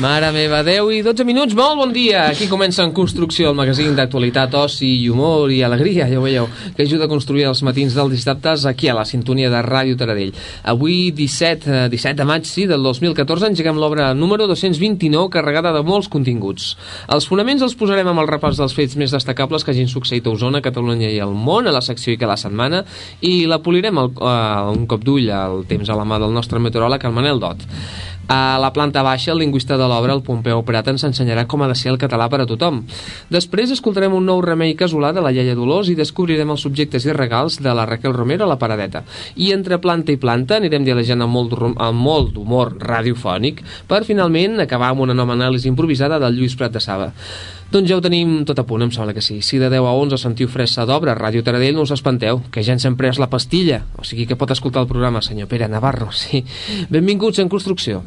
Mare meva, 10 i 12 minuts, molt bon dia! Aquí comença En Construcció, el magazín d'actualitat, oci i humor i alegria, ja ho veieu, que ajuda a construir els matins dels dissabtes aquí a la sintonia de Ràdio Taradell. Avui, 17, 17 de maig, sí, del 2014, engeguem l'obra número 229, carregada de molts continguts. Els fonaments els posarem amb el repàs dels fets més destacables que hagin succeït a Osona, Catalunya i el món, a la secció i cada setmana, i la polirem el, uh, un cop d'ull al temps a la mà del nostre meteoròleg, el Manel Dot. A la planta baixa, el lingüista de l'obra, el Pompeu Prat, ens ensenyarà com ha de ser el català per a tothom. Després escoltarem un nou remei casolà de la iaia Dolors i descobrirem els subjectes i regals de la Raquel Romero a la paradeta. I entre planta i planta anirem dialejant amb molt, amb molt d'humor radiofònic per finalment acabar amb una nova anàlisi improvisada del Lluís Prat de Saba. Doncs ja ho tenim tot a punt, em sembla que sí. Si de 10 a 11 sentiu fressa d'obra, Ràdio Taradell, no us espanteu, que ja ens hem pres la pastilla. O sigui que pot escoltar el programa, senyor Pere Navarro, sí. Benvinguts en construcció.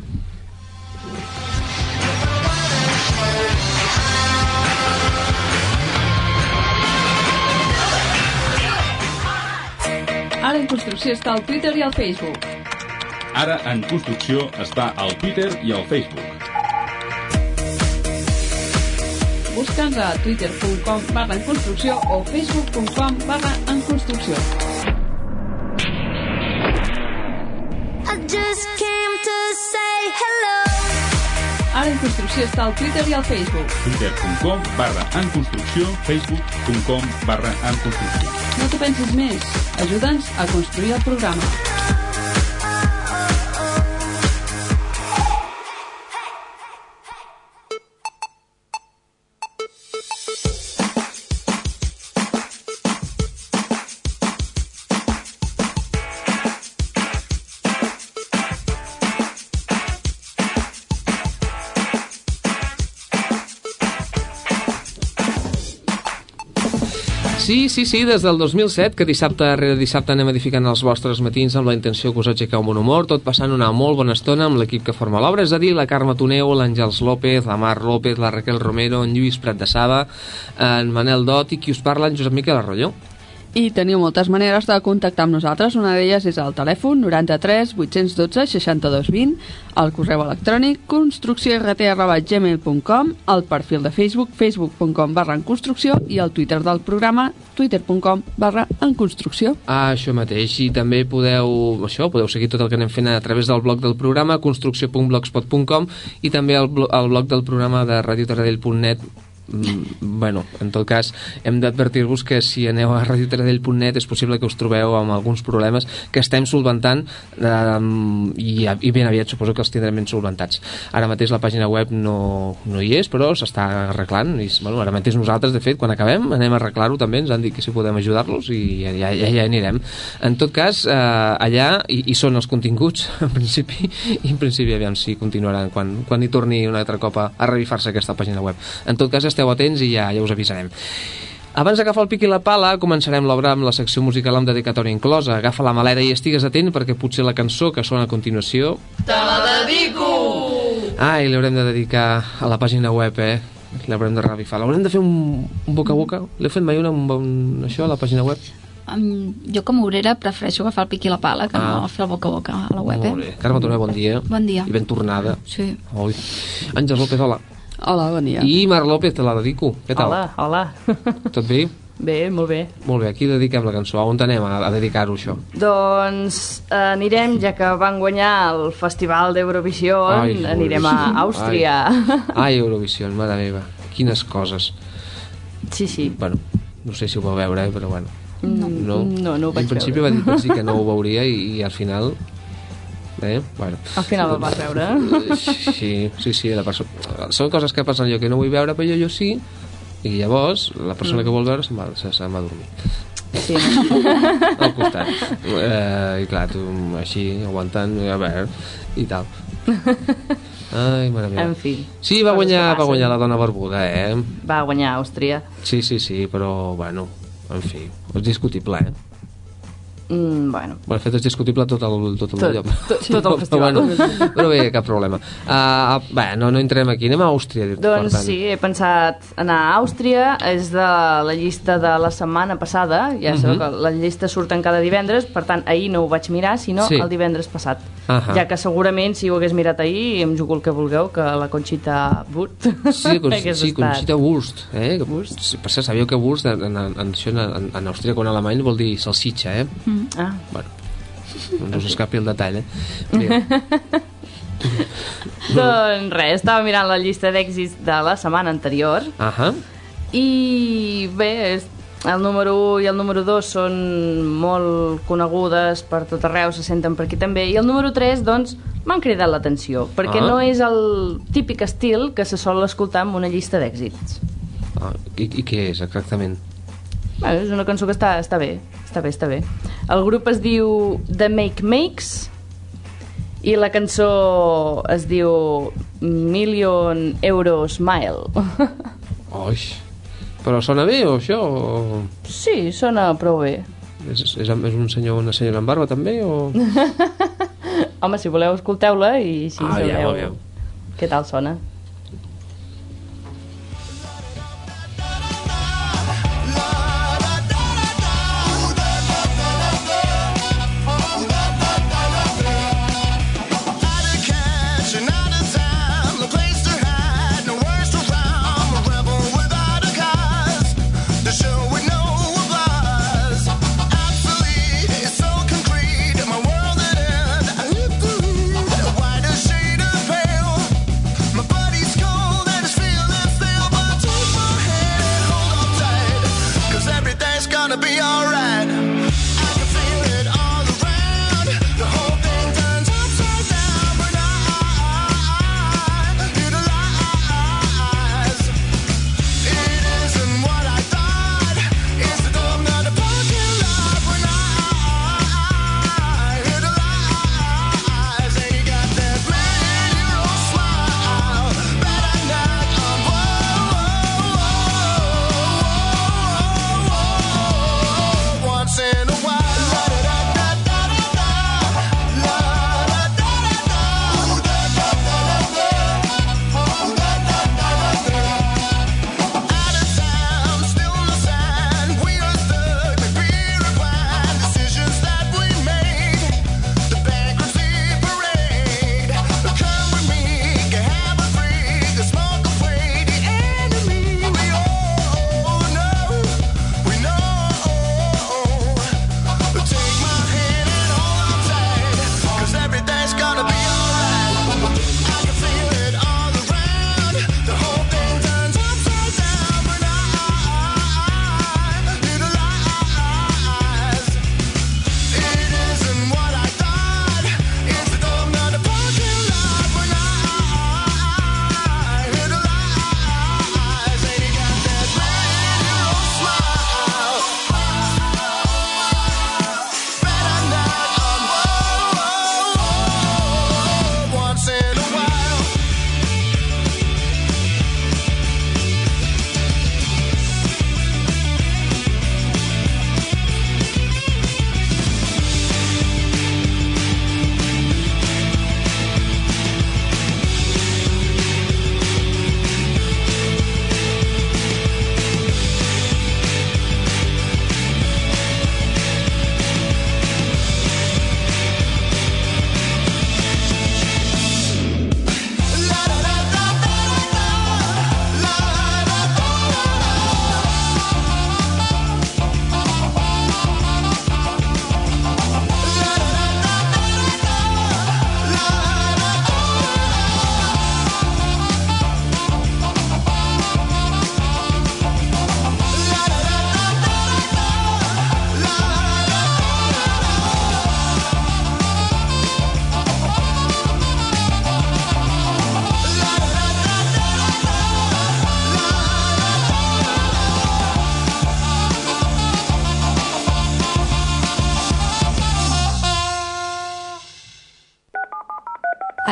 Construcció està al Twitter i al Facebook. Ara en construcció està al Twitter i al Facebook. Busca'ns a twitter.com barra en construcció o facebook.com barra en construcció. I just came to say hello. Ara en construcció està al Twitter i al Facebook. twitter.com barra en construcció, facebook.com barra en construcció. No t'ho pensis més. Ajuda'ns a construir el programa. Sí, sí, sí, des del 2007, que dissabte rere dissabte anem edificant els vostres matins amb la intenció que us aixequeu un humor, tot passant una molt bona estona amb l'equip que forma l'obra, és a dir, la Carme Toneu, l'Àngels López, la Mar López, la Raquel Romero, en Lluís Prat de Saba, en Manel Dot i qui us parla, en Josep Miquel Arroyo. I teniu moltes maneres de contactar amb nosaltres. Una d'elles és el telèfon 93 812 62 20, el correu electrònic construcciort.gmail.com, el perfil de Facebook facebook.com barra en construcció i el Twitter del programa twitter.com barra en construcció. Ah, això mateix, i també podeu, això, podeu seguir tot el que anem fent a través del blog del programa, construcció.blogspot.com i també el, blo el blog del programa de radiotaradell.net Mm, bueno, en tot cas hem d'advertir-vos que si aneu a radiotaradell.net és possible que us trobeu amb alguns problemes que estem solventant eh, i, i ben aviat suposo que els tindrem ben solventats. Ara mateix la pàgina web no, no hi és però s'està arreglant i, bueno, ara mateix nosaltres de fet quan acabem anem a arreglar-ho també, ens han dit que si podem ajudar-los i ja, ja, ja, anirem. En tot cas eh, allà hi, hi són els continguts en principi i en principi aviam si continuaran quan, quan hi torni una altra cop a, a revifar-se aquesta pàgina web. En tot cas esteu atents i ja, ja us avisarem. Abans d'agafar el pic i la pala, començarem l'obra amb la secció musical amb dedicatòria inclosa. Agafa la maleta i estigues atent perquè potser la cançó que sona a continuació... Te la dedico! Ai, l'haurem de dedicar a la pàgina web, eh? L'haurem de revifar. L'haurem de fer un, un boca a boca. L'he fet mai una, un, un, això, a la pàgina web? Um, jo com a obrera prefereixo agafar el pic i la pala que Ah. no fer el boca a boca a la web, Molt eh? bé. Carme bon dia. Bon dia. I ben tornada. Sí. Oi. Àngels López, hola. Hola, bon dia. I Marc López, te la dedico. Què tal? Hola, hola. Tot bé? Bé, molt bé. Molt bé, aquí dediquem la cançó. A on anem a, a dedicar-ho, això? Doncs eh, anirem, ja que van guanyar el Festival d'Eurovisió, Ai, anirem a Àustria. Ai, Eurovisió, mare meva. Quines coses. Sí, sí. Bueno, no sé si ho vau veure, eh, però bueno. No, No, no, no ho vaig En principi veure. va dir, vaig dir que no ho veuria i, i al final... Eh? Bueno. Al final el vas veure. Sí, sí, sí. La perso... Són coses que passen jo que no vull veure, però jo, jo sí. I llavors, la persona Mm. que vol veure se'n va, se, se'n va dormir. Sí? Al costat. Eh, I clar, tu així, aguantant, a veure, i tal. Ai, mare meva. En fi. Sí, va guanyar, va guanyar la dona barbuda, eh? Va guanyar Àustria. Sí, sí, sí, però, bueno, en fi, és discutible, eh? Mm, bueno, Bueno, de fet, és discutible tot el, tot el Tot- lloc. tot- tot el Però, festival. Bueno, però bé, cap problema. Uh, bé, no, no entrem aquí, anem a Àustria. doncs sí, he pensat anar a Àustria, és de la llista de la setmana passada, ja sabeu Mhm. que les llistes surten cada divendres, per tant, ahir no ho vaig mirar, sinó Sí. el divendres passat. Ahà. Ja que segurament, si ho hagués mirat ahir, em jugo el que vulgueu, que la Conxita Wurst Sí, con, sí, estat. Conxita Wurst. Eh? Wurst. Per cert, sabíeu que Wurst en, en, en, això en, en austríac o en alemany vol dir salsitxa, eh? Ah, Bueno, no us escapi el detall, eh? Bé, doncs res, estava mirant la llista d'èxits de la setmana anterior Ahà. i bé, el número 1 i el número 2 són molt conegudes per tot arreu, se senten per aquí també i el número 3, doncs, m'han cridat l'atenció perquè Ah. no és el típic estil que se sol escoltar en una llista d'èxits Ah, i, I què és, exactament? bueno, és una cançó que està, està bé està bé, està bé el grup es diu The Make Makes i la cançó es diu Million Euro Smile Oi, però sona bé o això? O... sí, sona prou bé És, és, és un senyor o una senyora amb barba també? O... Home, si voleu, escolteu-la i si Ah, ja, sabeu molt bé. què tal sona.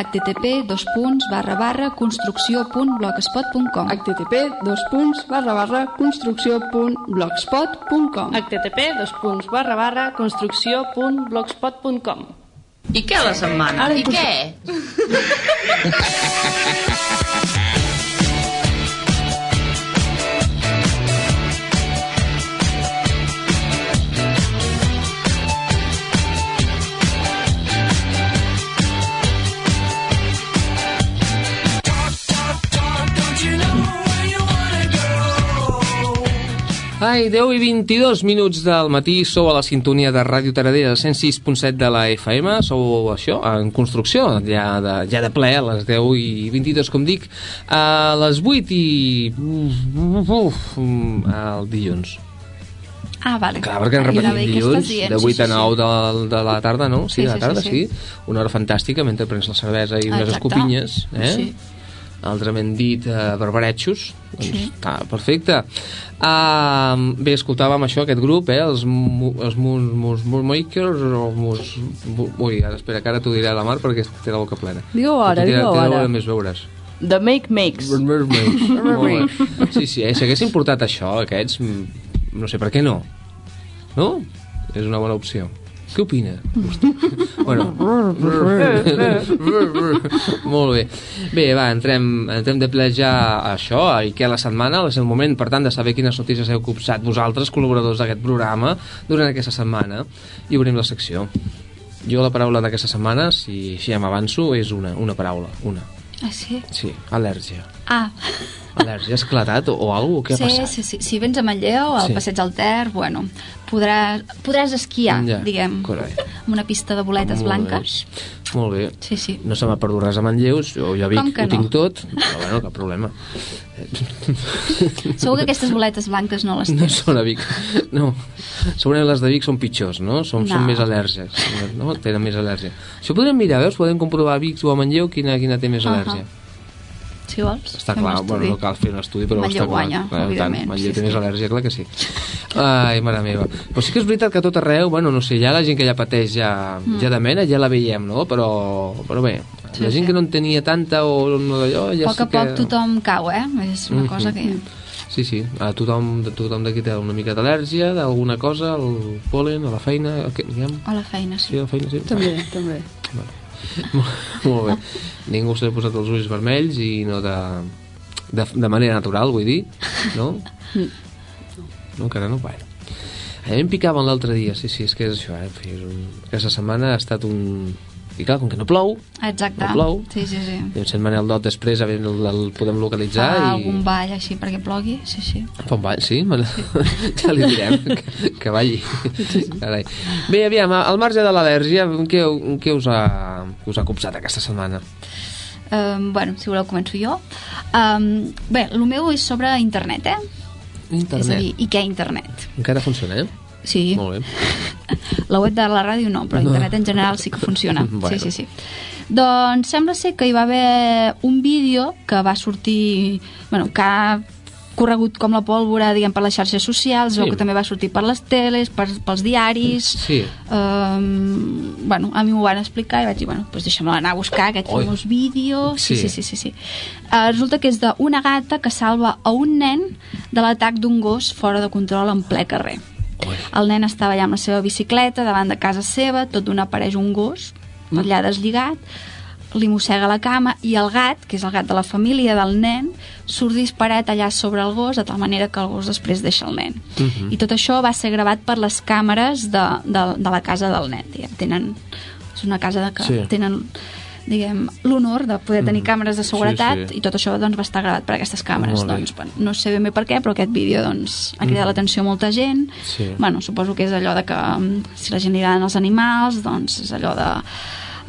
Http dos punts barra barra construcció.blogspot.com http dos punts barra barra construcció.blogspot.com http dos punts barra barra construcció.blogspot.com I què a la setmana? Ara I què? Ai, 10 i 22 minuts del matí, sou a la sintonia de Ràdio Taradella, 106.7 de la FM, sou això, en construcció, ja de, ja de ple, a les 10 i 22, com dic, a les 8 i... Uf, el dilluns. Ah, vale. Clar, perquè dir, què dilluns, dient? de Sí, 8 sí, a 9 de, de la tarda, no? Sí, Sí, de la sí, tarda, sí, sí, sí. Una hora fantàstica, mentre prens la cervesa i unes escopinyes, eh? Sí. Altrament dit eh, barbaretxos doncs Sí. està perfecte uh, bé, escoltàvem això, aquest grup eh, els, els mus, mus, mus makers o mus, mu, ui, ara espera que ara t'ho diré a la Mar perquè té la boca plena Digue-ho ara, Té- té- digue-ho té ara. boca més veuràs The Make Makes. Molt bé. sí, sí, eh, si haguessin portat això aquests, no sé per què no no? és una bona opció què opina? bueno. Molt bé. Bé, va, entrem, entrem de ple ja a això, i què a la setmana, és el moment, per tant, de saber quines notícies heu copsat vosaltres, col·laboradors d'aquest programa, durant aquesta setmana, i obrim la secció. Jo la paraula d'aquesta setmana, si, si ja m'avanço, és una, una paraula, una. Ah, sí? Sí, al·lèrgia. Ah, Al·lèrgia, esclatat o, o alguna cosa? Què ha sí, passat? sí, sí. Si vens a Manlleu, al Sí. passeig del Ter, bueno, podràs, podràs esquiar, Ja, diguem, correcte. amb una pista de boletes Molt blanques. Bé. Molt bé. Sí, sí. No se m'ha perdut res a Manlleu, jo, jo a Vic ho no? tinc tot, però bueno, cap problema. Segur que aquestes boletes blanques no les No tens. són a Vic. No. Segurament les de Vic són pitjors, no? Són, són No. més al·lèrgics. No? Tenen més al·lèrgia. Això podem mirar, veus? Podem comprovar a Vic o a Manlleu quina, quina té més al·lèrgia. Si vols, Està clar, bueno, no cal fer un estudi, però Manlleu està clar. guanya, clar, tant, evidentment, Manlleu sí, té sí. més al·lèrgia, clar que sí. Ai, mare meva. Però sí que és veritat que a tot arreu, bueno, no sé, ja la gent que ja pateix ja, Mm. ja de mena, ja la veiem, no? Però, però bé, Sí, la gent sí. que no en tenia tanta o no d'allò, ja A poc sí a que... poc tothom cau, eh? És una Mhm. cosa que... Sí, sí, a tothom, tothom d'aquí té una mica d'al·lèrgia, d'alguna cosa, al polen, a la feina, a què, diguem? A la feina, Sí, sí. a la feina, sí. També, també. Molt, molt bé. Ningú s'ha posat els ulls vermells i no de, de, de manera natural, vull dir, no? No, encara no, bueno. A mi em picaven l'altre dia, sí, sí, és que és això, eh? En fi, és un... Aquesta setmana ha estat un... I clar, com que no plou, Exacte. No plou. Sí, sí, sí. i en Sant Manel Dot després el, el podem localitzar Fa i... algun ball així perquè plogui, sí, sí. Fa un ball, sí? Me... ja li direm que, que balli. Carai. Bé, aviam, al marge de l'al·lèrgia, què, què us, ha, us ha copsat aquesta setmana? Um, bueno, si voleu començo jo. Um, bé, el meu és sobre internet, eh? És a Internet. dir, i què internet? Encara funciona, eh? Sí, Molt bé. la web de la ràdio no, però internet en general sí que funciona. Bueno. Sí, sí, sí. Doncs sembla ser que hi va haver un vídeo que va sortir... Bueno, que ha corregut com la pólvora, diguem, per les xarxes socials, Sí. o que també va sortir per les teles, per, pels diaris... Sí. Um, bueno, a mi m'ho van explicar i vaig dir, bueno, doncs deixa'm anar a buscar aquest Oi. famós vídeo. Sí, Sí. sí, sí, sí. sí. Uh, resulta que és d'una gata que salva a un nen de l'atac d'un gos fora de control en ple carrer. Ui. El nen estava allà amb la seva bicicleta davant de casa seva, tot d'una apareix un gos, allà deslligat, li mossega la cama i el gat, que és el gat de la família del nen, surt disparat allà sobre el gos de tal manera que el gos després deixa el nen. Mhm. I tot això va ser gravat per les càmeres de, de, de la casa del nen. Tenen, és una casa de que Sí. tenen diguem, l'honor de poder tenir Mhm. càmeres de seguretat Sí, sí. i tot això doncs, va estar gravat per aquestes càmeres. Doncs, bueno, no sé ben bé per què, però aquest vídeo doncs, ha cridat l'atenció a molta gent. Sí. Bueno, suposo que és allò de que um, si la gent li agraden els animals, doncs és allò de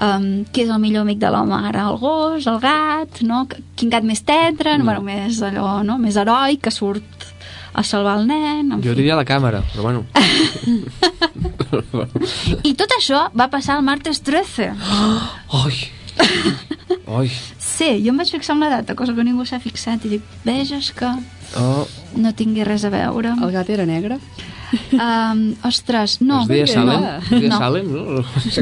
um, qui és el millor amic de l'home ara, el gos, el gat, no? quin gat més tendre, No. bueno, més allò, no? més heroi, que surt a salvar el nen, en Jo fi. diria la càmera, però bueno. I tot això va passar el martes 13. Ai! Ai! Sí, jo em vaig fixar en la data, cosa que ningú s'ha fixat, i dic, veges que Oh, no tingui res a veure. El gat era negre? Um, ostres, no. es deia Salem? no. Es deia No. Salem, no?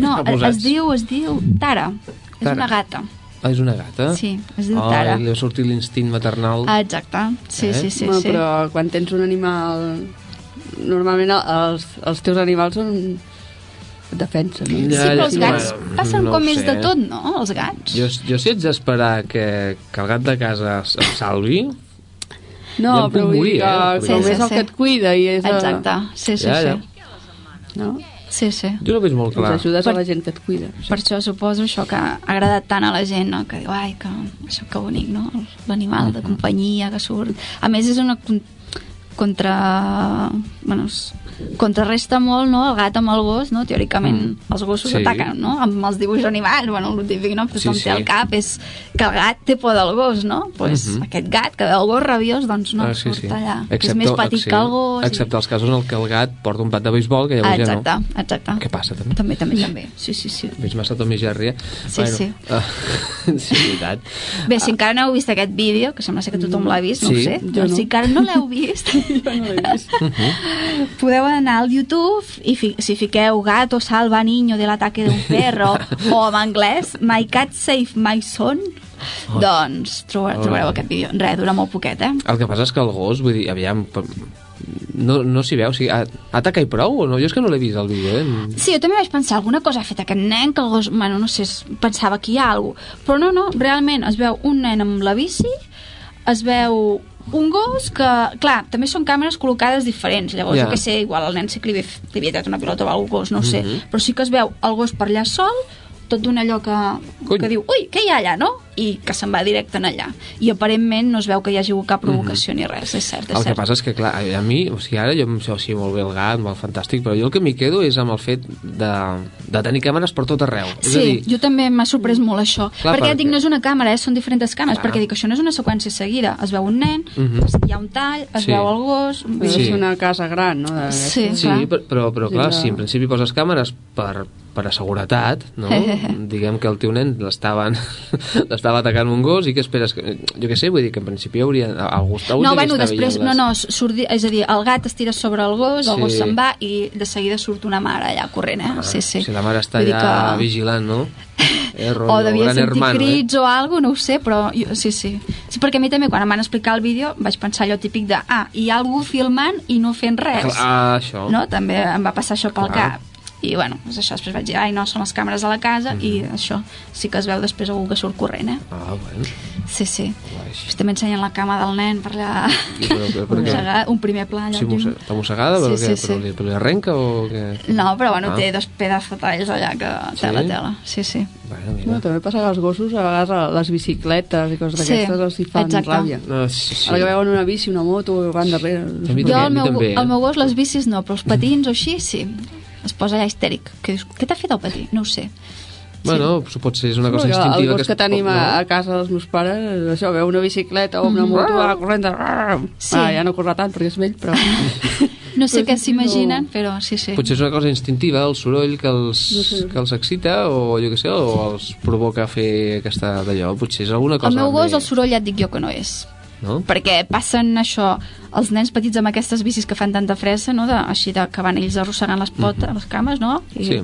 No No, posat. es diu, es diu Tara. És Tara. una gata. Ah, és una gata? Sí, es diu oh, Tara. li ha sortit l'instint maternal. Ah, exacte. Sí, Eh? sí, sí. Home, sí. però quan tens un animal... Normalment els, els teus animals són... et defensen. No? Sí, però els ja, gats bueno, passen no com ho més de tot, no? Els gats. Jo, jo si ets d'esperar que, que el gat de casa es es salvi, No, Ja em però puc vull dir morir, que eh? com Sí, sí, és el sí. que et cuida i és... eh, Exacte. Sí, sí, Ja, ja. sí. No? Sí, sí. jo no veig molt clar. Doncs ajudes Per- a la gent que et cuida. Per això suposo això que ha agradat tant a la gent, no? que diu, ai, que això que bonic, no? L'animal de companyia que surt. A més, és una con- contra... Bueno, contrarresta molt, no?, el gat amb el gos, no? Teòricament, Mm. els gossos Sí. ataquen, no?, amb els dibuixos animals, bueno, el típic, no? Tothom Sí, sí. té al cap, és que el gat té por del gos, no? pues, Mhm. aquest gat que veu el gos rabiós, doncs no, Ah, sí, surt sí. allà. que és més petit sí, que el gos. i- Excepte els casos en el que el gat porta un bat de béisbol, que Ah, llavors exacte, ja no. exacte. Què passa, també? També, també, també. Sí, sí, sí. Veig massa Tom i Jerry, eh? Sí, sí. Uh, sí, veritat. Bé, si encara no heu vist aquest vídeo, que sembla ser que tothom l'ha vist, no Sí, ho sé, jo doncs no. si encara no l'heu vist, Jo no l'he vist. podeu anar al YouTube i fi si fiqueu gato salva niño del ataque d'un perro o en anglès My cat save my son doncs trobar, Oh. trobareu aquest vídeo res, dura molt poquet, eh? El que passa és que el gos, vull dir, aviam, no, no s'hi veu, o sigui, ataca i prou o no? Jo és que no l'he vist el vídeo, eh? Sí, jo també vaig pensar, alguna cosa ha fet aquest nen que el gos, bueno, no sé, pensava que hi ha alguna però no, no, realment es veu un nen amb la bici es veu un gos que, clar, també són càmeres col·locades diferents, llavors Ja. jo que sé, igual el nen sí que li, havia- li havia tret una pilota o algun gos, no ho sé, Mhm. però sí que es veu el gos per allà sol, tot d'un allò que, Cony. que diu, ui, què hi ha allà, no? I que se'n va directe en allà. I aparentment no es veu que hi hagi hagut cap provocació ni res, és cert, és. El que cert. passa és que, clar, a mi, o sigui, ara jo em sé, o sigui, molt bé el gat, molt fantàstic, però jo el que m'hi quedo és amb el fet de, de tenir càmeres per tot arreu. és a Sí, dir, jo també m'ha sorprès molt això. Clar, perquè perquè- dic, no és una càmera, eh? són diferents càmeres, Clar. perquè dic, això no és una seqüència seguida. Es veu un nen, Mhm. hi ha un tall, es Sí. veu el gos... Sí. és una casa gran, no? De... Sí. Sí, clar. però, però, però clar, Sí, si en principi poses càmeres per, per a seguretat, no? diguem que el teu nen l'estaven l'estava atacant un gos i què esperes? Que, jo què sé, vull dir que en principi hauria, algú, algú No, bueno, després, no, no, surt, és a dir, el gat es tira sobre el gos, el Sí. gos se'n va i de seguida surt una mare allà corrent, eh? Ah, sí, sí. Si la mare està Vull allà que- vigilant, no? Eh, rotllo, o devia sentir hermano, crits o alguna no ho sé, però jo, sí, sí. Sí, perquè a mi també, quan em van explicar el vídeo, vaig pensar allò típic de, ah, hi ha algú filmant i no fent Eh? res. Ah, això. no? També em va passar això pel Clar. cap. I, bueno, doncs això, després vaig dir, ai, no, són les càmeres a la casa, i Mhm. això sí que es veu després algú que surt corrent, eh? Ah, bueno. Sí, sí. Després també ensenyen la cama del nen per allà, però- però mossegat, un primer pla allà. Sí, està mossegada? Sí, però, sí, què? sí. Però, li, però li arrenca o què? No, però bueno, Ah. té dos pedazos talls allà que Sí? tela, tela. Sí, sí. Bueno, mira. No, també passa que els gossos, a vegades a les bicicletes i coses Sí, d'aquestes els hi fan exacte. ràbia. No, sí, sí. Ara que veuen una bici, una moto, van darrere. A mi Jo, també, a el mi meu, també, eh? el meu gos, les bicis no, però els patins o així, sí. Es posa allà histèric. Que dius, què t'ha fet el patí? No ho sé. Bueno, sí. pot ser, és una cosa Perquè instintiva el gos que, es tenim pot- a, a casa dels meus pares, això, veu una bicicleta o una moto, va corrent de... Sí. Ah, ja no corre tant perquè és vell, però... No sé Però què s'imaginen, no. però sí, sí. Potser és una cosa instintiva, el soroll que els, No sé. que els excita o jo què sé, o els provoca fer aquesta d'allò. Potser és alguna cosa... El meu gos, també, el soroll ja et dic jo que no és. No? perquè passen això els nens petits amb aquestes bicis que fan tanta fressa no? de, així de, que van ells arrossegant les potes, les cames no? I. Sí.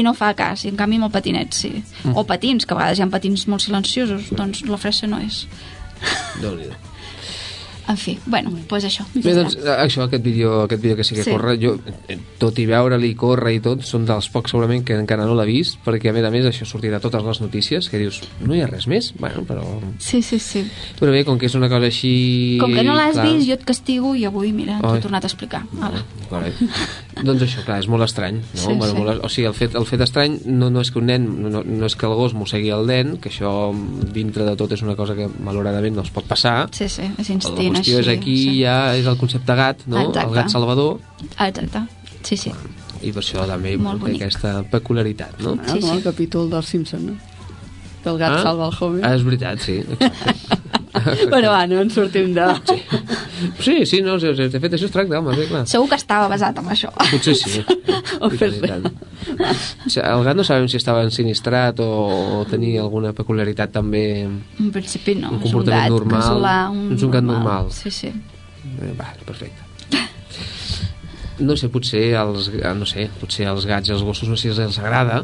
i no fa cas, i en canvi amb el patinet sí Mm. o patins, que a vegades hi ha patins molt silenciosos doncs la fressa no és Déu-n'hi-do. En fi, bueno, doncs pues això Bé, doncs, això, aquest vídeo, aquest vídeo que sí que Sí. corre, jo, eh, tot i veure-li córrer i tot, són dels pocs segurament que encara no l'ha vist, perquè a més a més això sortirà a totes les notícies, que dius, no hi ha res més? Bueno, però... sí, sí, sí Però bé, com que és una cosa així... com que no l'has clar, vist, jo et castigo i avui, mira, t'ho he tornat a explicar Ala. Vale. doncs això, clar, és molt estrany, no? Sí, bueno, sí. Molt, o sigui, el fet, el fet estrany no, no és que un nen, no, no és que el gos mossegui el dent, que això dintre de tot és una cosa que malauradament no es pot passar. sí, sí, és instint és així, aquí sí. ja és el concepte gat, no? Exacte. El gat salvador, Ah, exacte, sí, sí i per això també Molt té aquesta peculiaritat, no? Ah, Sí, com sí. el capítol dels Simpson, no? Que el gat Ah? salva el Homer. Ah, és veritat, sí. Bueno, va, no ens sortim de... Sí, sí, no, de de fet això es tracta, home, sí, clar. segur que estava basat en això Potser sí. O sigui, El gat no sabem si estava ensinistrat o, o tenia alguna peculiaritat també... En principi no, Un és un comportament gat normal. casolà, un, És un gat normal. Sí, sí. Eh, Va, perfecte. No sé, potser els, no sé, potser als gats i als gossos no sé si els agrada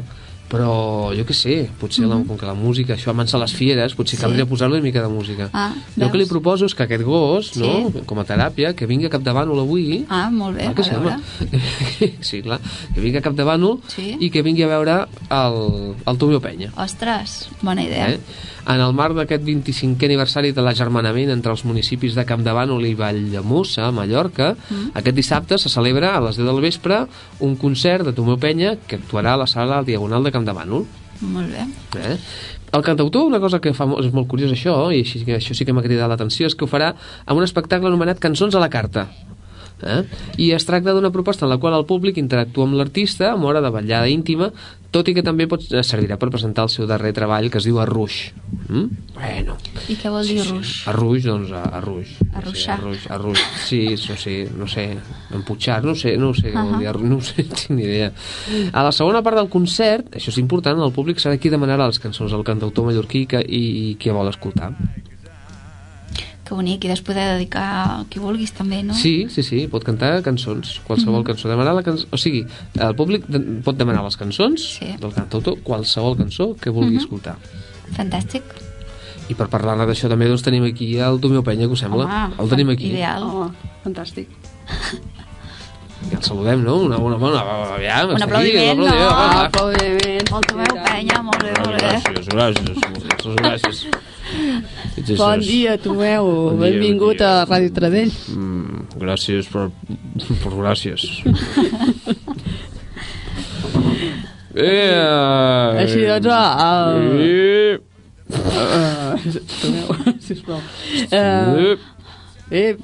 però jo què sé, potser la, com que la música, això amansa les fieres, potser Sí. caldria posar-li una mica de música. Ah, jo el que li proposo és que aquest gos, Sí. no, com a teràpia, que vingui a capdavànol avui, Ah, molt bé, Clar que a sí, veure. sí, clar, que vingui a capdavànol Sí. i que vingui a veure el, el Tomio Penya. Ostres, bona idea. Eh? En el marc d'aquest 25è aniversari de l'agermanament entre els municipis de Campdevànol i Valldemossa, a Mallorca, Mm. aquest dissabte se celebra a les 10 del vespre un concert de Tomeu Penya que actuarà a la sala Diagonal de Campdevànol. Molt bé. Eh? El cantautor, una cosa que fa molt, és molt curiós això, i així, això sí que m'ha cridat l'atenció, és que ho farà amb un espectacle anomenat Cançons a la carta. Eh? I es tracta d'una proposta en la qual el públic interactua amb l'artista amb hora de vetllada íntima, tot i que també pot, eh, servirà per presentar el seu darrer treball que es diu Arruix. Mm? Bueno, I què vol dir ruix? Arruix, doncs Arruix. Arruixar. No sé, arruix, arruix. Sí, no sé, no sé, emputxar, no sé, no sé què vol Ahà. dir, arruix, no sé, tinc ni idea. A la segona part del concert, això és important, el públic serà qui demanarà les cançons del cantautor mallorquí que, i, i qui vol escoltar. Que bonic, i després de dedicar a qui vulguis també, no? Sí, sí, sí, pot cantar cançons, qualsevol Mhm. cançó. Demanar la cançó, o sigui, el públic de, pot demanar les cançons Sí. del cantautor, qualsevol cançó que vulgui Mhm. escoltar. Fantàstic. I per parlar-ne d'això també doncs, tenim aquí el Tomeu Penya, que us sembla? Home, el tenim aquí. Ideal. Home, fantàstic. Ja el saludem, no? Una, una, una, ja, Un aplaudiment, no? va. Aplaudiment. Molt Tomeu Penya, molt bé, molt bé. Gràcies, gràcies, moltes gràcies. Bon dia, Tomeu. Bon dia, Benvingut bon dia. a Ràdio Tradell. Mm, gràcies per, per gràcies. Eh, Així doncs, el... Eh, Uh, Tomeu, sisplau. Uh, eh, ep.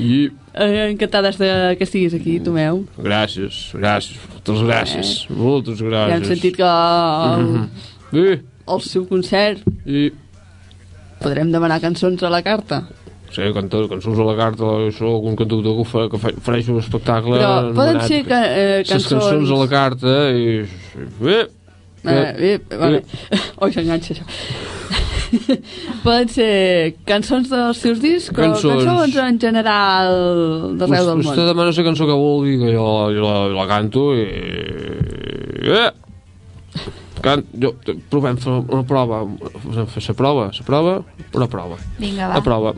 i, Eh, Encantades de que estiguis aquí, Tomeu. gràcies, gràcies, moltes gràcies, moltes gràcies. Ja hem sentit que el, Mhm. Eh, al seu concert i, podrem demanar cançons a la carta. Sí, cantar cançons a la carta, sóc un cantautor que, fa, que fa, un espectacle... Però poden ser que, eh, Ses cançons... cançons a la carta i... Eh, Eh, ep, vale. Oi, s'enganxa això. Poden ser cançons dels seus discs o Cançons. cançons en general d'arreu del Vostè món. demana la cançó que vulgui, que jo, jo la, la canto i... Eh! Can... Jo, provem fer una prova. Podem fer la prova, la prova, una prova. Vinga, va. La prova.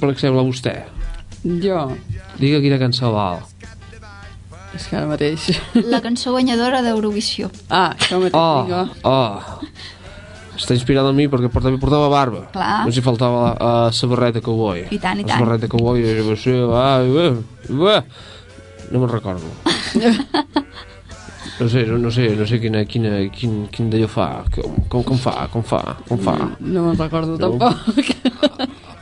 Per exemple, vostè. Jo, Diga quina cançó val. és que ara mateix... La cançó guanyadora d'Eurovisió. Ah, això mateix, Oh, vinga. oh. Està inspirat en mi perquè portava, portava barba. Clar. No s'hi faltava la, uh, la barreta cowboy. I tant, i La tant. barreta cowboy, i va ser... Ah, bé, bé. No me'n recordo. No sé, no, no sé, no sé quina, quina, quin, quin d'allò fa, com, com, com fa, com fa, com fa. No me'n recordo No. tampoc.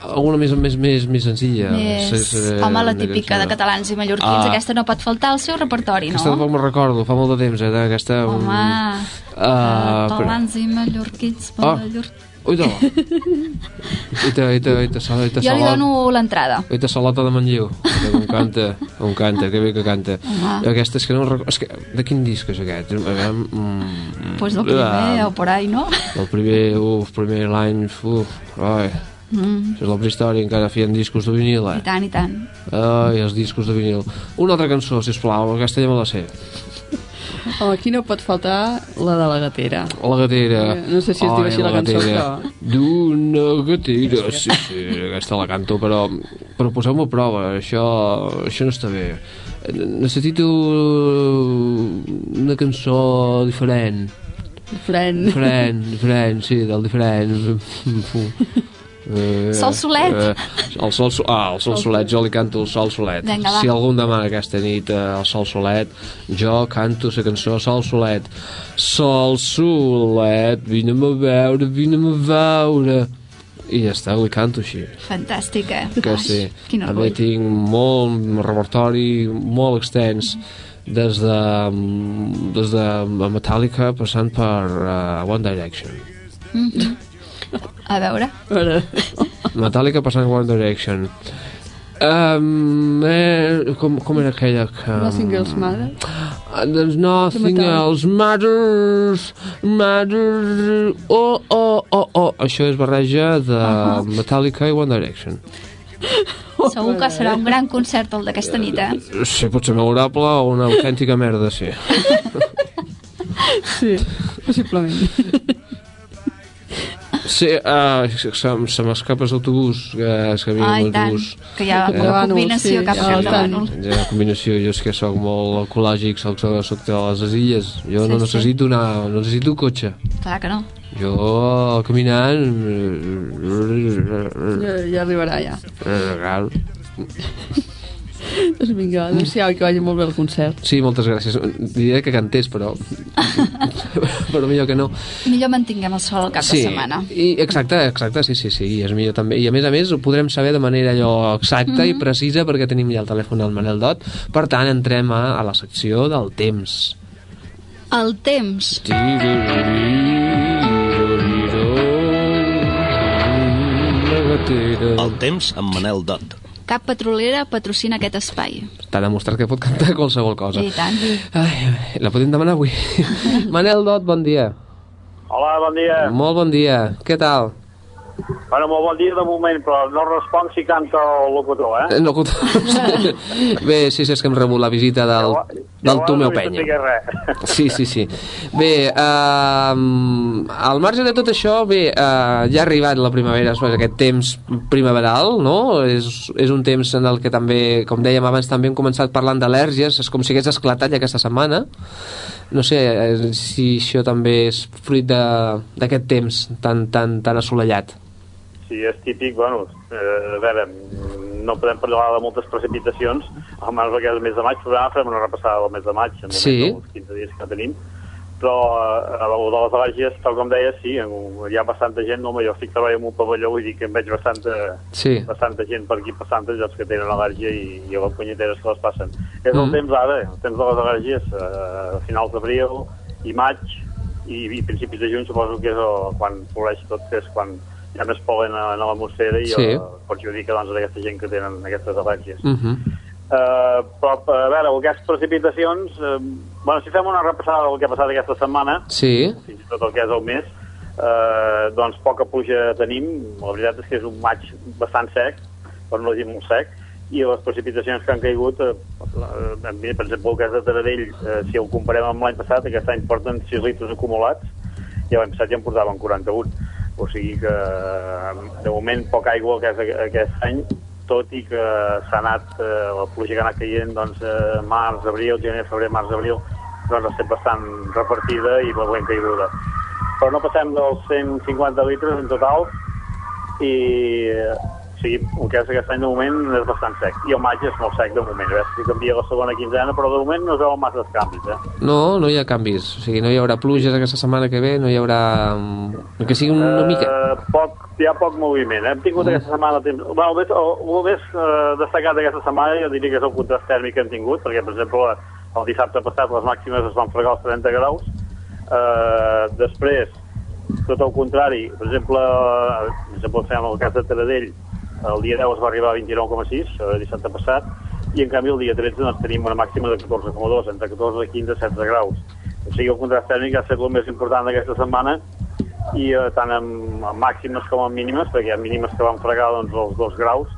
Alguna més, més, més, més senzilla. Més... Sí, sí, Home, la típica de catalans i mallorquins, Ah. aquesta no pot faltar al seu repertori, Aquesta no? tampoc me'n recordo, fa molt de temps, eh, d'aquesta... Home, Ah, catalans i mallorquins, Ah. mallorquins... Ui, no. Ita, ita, ita, sal, ita, Jo li salat. dono l'entrada. Ita salata de Manlleu. Que Com canta, com canta, que bé que canta. Home. Aquesta és que no recordo... És que, de quin disc és aquest? Aviam, mm, Pues del primer, ah, o por ahí, no? El primer, uf, primer l'any, uf, ai, Mm, això és la prehistòria, encara feien discos de vinil, I eh? tant, i tant. Ai, els discos de vinil. Una altra cançó, sisplau, aquesta ja me la sé. Home, aquí no pot faltar la de la gatera. La gatera. Eh, no sé si es diu així la cançó, gatera. però- D'una gatera. Sí, sí, aquesta la canto, però, però poseu-me a prova. Això, això no està bé. Necessito una cançó diferent. Diferent. Diferent, diferent, sí, del diferent. Eh, Sol Solet. Eh, el sol, so- ah, el sol solet, jo li canto el sol solet. Vinga, va. si algú em demana aquesta nit eh, el sol solet, jo canto la cançó Sol solet. Sol solet, vine'm a veure, vine'm a veure. I ja està, li canto així. Fantàstic, eh? Que sí. Quin A mi tinc molt repertori molt extens des de, des de Metallica passant per uh, One Direction. A veure. A veure, Metallica passant One Direction. Um, eh, com, com era aquella que... Nothing Else Matter. Uh, there's nothing else matters, matters... Oh, oh, oh, oh. Això és barreja de Metallica i One Direction. Segur que serà un gran concert el d'aquesta nit, eh? Sí, pot ser memorable o una autèntica merda, sí. Sí, possiblement. Sí, uh, se, se m'escapa l'autobús, que es que Ah, l'autobús. que hi ha Eh, una combinació sí, cap a. Plànol. Hi ha combinació, jo és que sóc molt ecològic, soc, soc de les illes. Jo Sí, no sí. necessito anar, no necessito cotxe. Clar que no. Jo caminant... Ja, ja arribarà, ja. Cal. Doncs vinga, adéu-siau i que vagi molt bé el concert. Sí, moltes gràcies. Diré que cantés, però... però millor que no. Millor mantinguem el sol al cap sí, de setmana. I, exacte, exacte, sí, sí, sí, i és millor també. I a més a més ho podrem saber de manera allò exacta mm -hmm. i precisa perquè tenim ja el telèfon del Manel Dot. Per tant, entrem a, a la secció del temps. El temps. El temps amb Manel Dot. Cap petrolera patrocina aquest espai. T'ha demostrat que pot cantar qualsevol cosa. I tant. Ai, la podem demanar avui. Manel Dot, bon dia. Hola, bon dia. Molt bon dia. Què tal? Bueno, molt bon dia de moment, però no responc si canta el locutor, eh? No, Bé, sí, sí, és que hem rebut la visita del, del Tomeu Penya. Sí, sí, sí. Bé, uh, al marge de tot això, bé, uh, ja ha arribat la primavera, és aquest temps primaveral, no? És, és un temps en el que també, com dèiem abans, també hem començat parlant d'al·lèrgies, és com si hagués esclatat ja aquesta setmana. No sé eh, si això també és fruit de- d'aquest temps tan, tan, tan assolellat. Sí, és típic, bueno, eh, a veure, no podem parlar de moltes precipitacions, almenys perquè el mes de maig, però ara farem una repassada del mes de maig, en Sí. els 15 dies que tenim, però eh, a lo de les al·lèrgies, tal com deia, sí, hi ha bastanta gent, home, jo estic treballant en un pavelló, vull dir que em veig bastanta, Sí. bastanta gent per aquí passant, doncs que tenen al·lèrgia i, i les punyeteres que les passen. És el Mm. temps ara, el temps de les al·lèrgies, eh, a finals d'abril i maig i, i principis de juny suposo que és el, quan floreix tot, que és quan hi ha més polen a, a l'atmosfera i Sí. sí. perjudica doncs, aquesta gent que tenen aquestes al·lèrgies. Uh -huh. Uh, però, a veure, aquestes precipitacions, uh, bueno, si fem una repassada del que ha passat aquesta setmana, Sí. fins i tot el que és el mes, eh, doncs poca pluja tenim. La veritat és que és un maig bastant sec, per no dir molt sec, i les precipitacions que han caigut, eh, eh, per exemple, el cas de Taradell, eh, si ho comparem amb l'any passat, aquest any porten 6 litres acumulats, i l'any passat ja en portaven 41. O sigui que, eh, de moment, poca aigua aquest, aquest any, tot i que s'ha anat, eh, la pluja que ha anat caient, doncs, eh, març, abril, gener, febrer, març, abril, doncs ha estat bastant repartida i molt ben caiguda. Però no passem dels 150 litres en total i eh, o sigui, el que és aquest any de moment és bastant sec. I el maig és molt sec de moment. A veure si canvia la segona quinzena, però de moment no es veuen massa canvis. Eh? No, no hi ha canvis. O sigui, no hi haurà pluges aquesta setmana que ve, no hi haurà... mm, Que sigui una mica... Eh, poc, hi ha poc moviment. Hem tingut aquesta setmana... Temps... Bueno, el més, el, el més eh, destacat d'aquesta setmana jo diria que és el contrast tèrmic que hem tingut, perquè, per exemple, el dissabte passat les màximes es van fregar als 30 graus. Eh, després, tot el contrari, per exemple, eh, per exemple, fem el cas de Taradell, el dia 10 es va arribar a 29,6, eh, dissabte passat, i en canvi el dia 13 doncs, tenim una màxima de 14,2, entre 14 i 15, 16 graus. O sigui, el contrast tèrmic ha estat el més important d'aquesta setmana, i eh, tant amb, amb màximes com amb mínimes, perquè hi ha mínimes que van fregar doncs, els dos graus,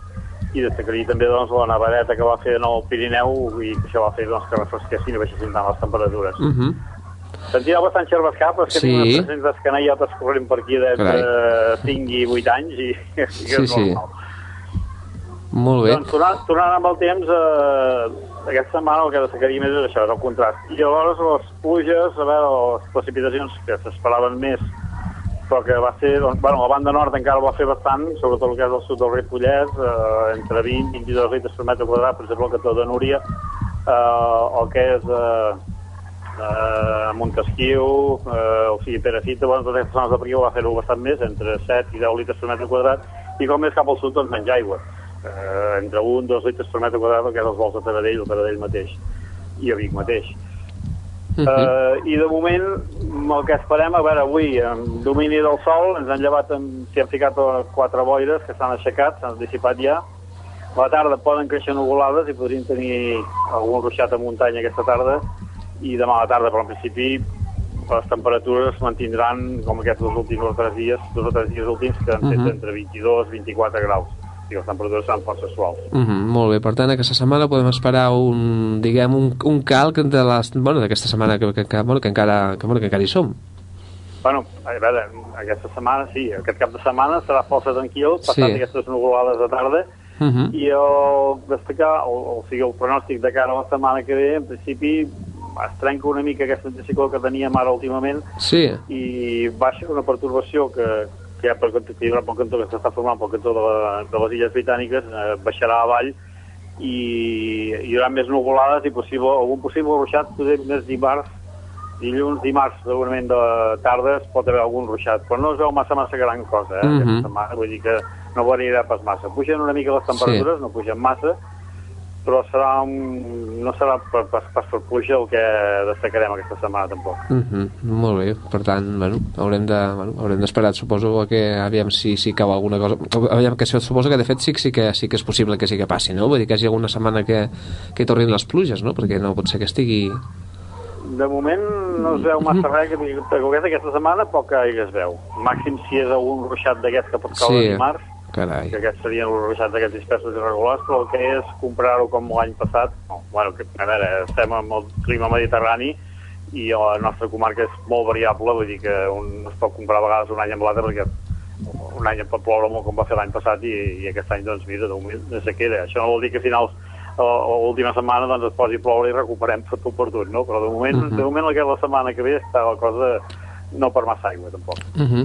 i destacaria també doncs, la nevadeta que va fer de nou al Pirineu i que això va fer doncs, que refresquessin i baixessin tant les temperatures. Uh -huh. Sentirà bastant xervascar, però és que Sí. tinc unes 300 canellotes corrent per aquí d'entre 5 i 8 anys i, i és Sí, sí. normal. Molt bé. Doncs tornant, tornant amb el temps, eh, aquesta setmana el que destacaria més és això, és el contrast. I llavors les pluges, a veure, les precipitacions que s'esperaven més, però que va ser, doncs, bueno, la banda nord encara va fer bastant, sobretot el que és el sud del Ripollès, eh, entre 20 i 22 litres per metre quadrat, per exemple, el cantó de Núria, eh, el que és eh, eh, Montesquieu, eh, o sigui, Perafita, bueno, totes aquestes zones de Prió va fer-ho bastant més, entre 7 i 10 litres per metre quadrat, i com més cap al sud, doncs menys aigua. Eh, entre 1 2 litres per metre quadrat, que és els vols de Taradell, el Taradell mateix, i a Vic mateix. Uh -huh. I de moment, el que esperem, a veure, avui, amb domini del sol, ens han llevat, s'hi han ficat eh, quatre boires que s'han aixecat, s'han dissipat ja. A la tarda poden créixer nuvolades i podríem tenir algun ruixat a muntanya aquesta tarda, i demà a la tarda, però en principi, les temperatures es mantindran com aquests dos últims o tres dies, dos o tres dies últims, que han fet Mhm. entre 22 i 24 graus. I les temperatures seran força suaus. Mm -hmm, molt bé, per tant, aquesta setmana podem esperar un, diguem, un, un calc de les, bueno, d'aquesta setmana que, que, que, bueno, que, encara, que, bueno, que encara hi som. Bueno, a veure, aquesta setmana sí, aquest cap de setmana serà força tranquil, passant Sí. aquestes nuvolades de tarda, Uh -huh. i el destacar, o, o sigui, el pronòstic de cara a la setmana que ve, en principi es trenca una mica aquest anticicló que teníem ara últimament Sí, i baixa una pertorbació que, que hi ha pel cantó, que hi haurà pel cantó que s'està formant pel cantó de, la, de les illes britàniques, eh, baixarà avall i hi haurà més nuvolades i possible, algun possible ruixat potser més dimarts dilluns, dimarts, segurament de tarda es pot haver algun ruixat, però no es veu massa massa gran cosa, eh, Mhm. aquesta setmana, vull dir que no variarà pas massa. Pugen una mica les temperatures, Sí. no pugen massa, però serà un, no serà per, per, per, per puja el que destacarem aquesta setmana tampoc. uh -huh. molt bé, per tant, bueno, haurem de, bueno, haurem d'esperar, suposo que aviam si, si cau alguna cosa, aviam que suposo que de fet sí, sí, que, sí que és possible que sí que passi, no? Vull dir que hi hagi alguna setmana que, que hi tornin les pluges, no? Perquè no pot ser que estigui... De moment no es veu massa res, que perquè aquesta setmana poc gaire es veu. Màxim si és algun ruixat d'aquests que pot caure Sí. dimarts, Carai. que aquests serien els ruixats d'aquests dispersos irregulars, però el que és comparar-ho com l'any passat, no, bueno, que, a veure, estem amb el clima mediterrani i la nostra comarca és molt variable, vull dir que un, es pot comparar a vegades un any amb l'altre perquè un any pot ploure molt com va fer l'any passat i, i aquest any, doncs, mira, de moment no sé què era. Això no vol dir que a finals l'última setmana doncs es posi a ploure i recuperem tot per tot, no? Però de moment, Mhm. de moment la setmana que ve està la cosa no per massa aigua, tampoc. Uh -huh.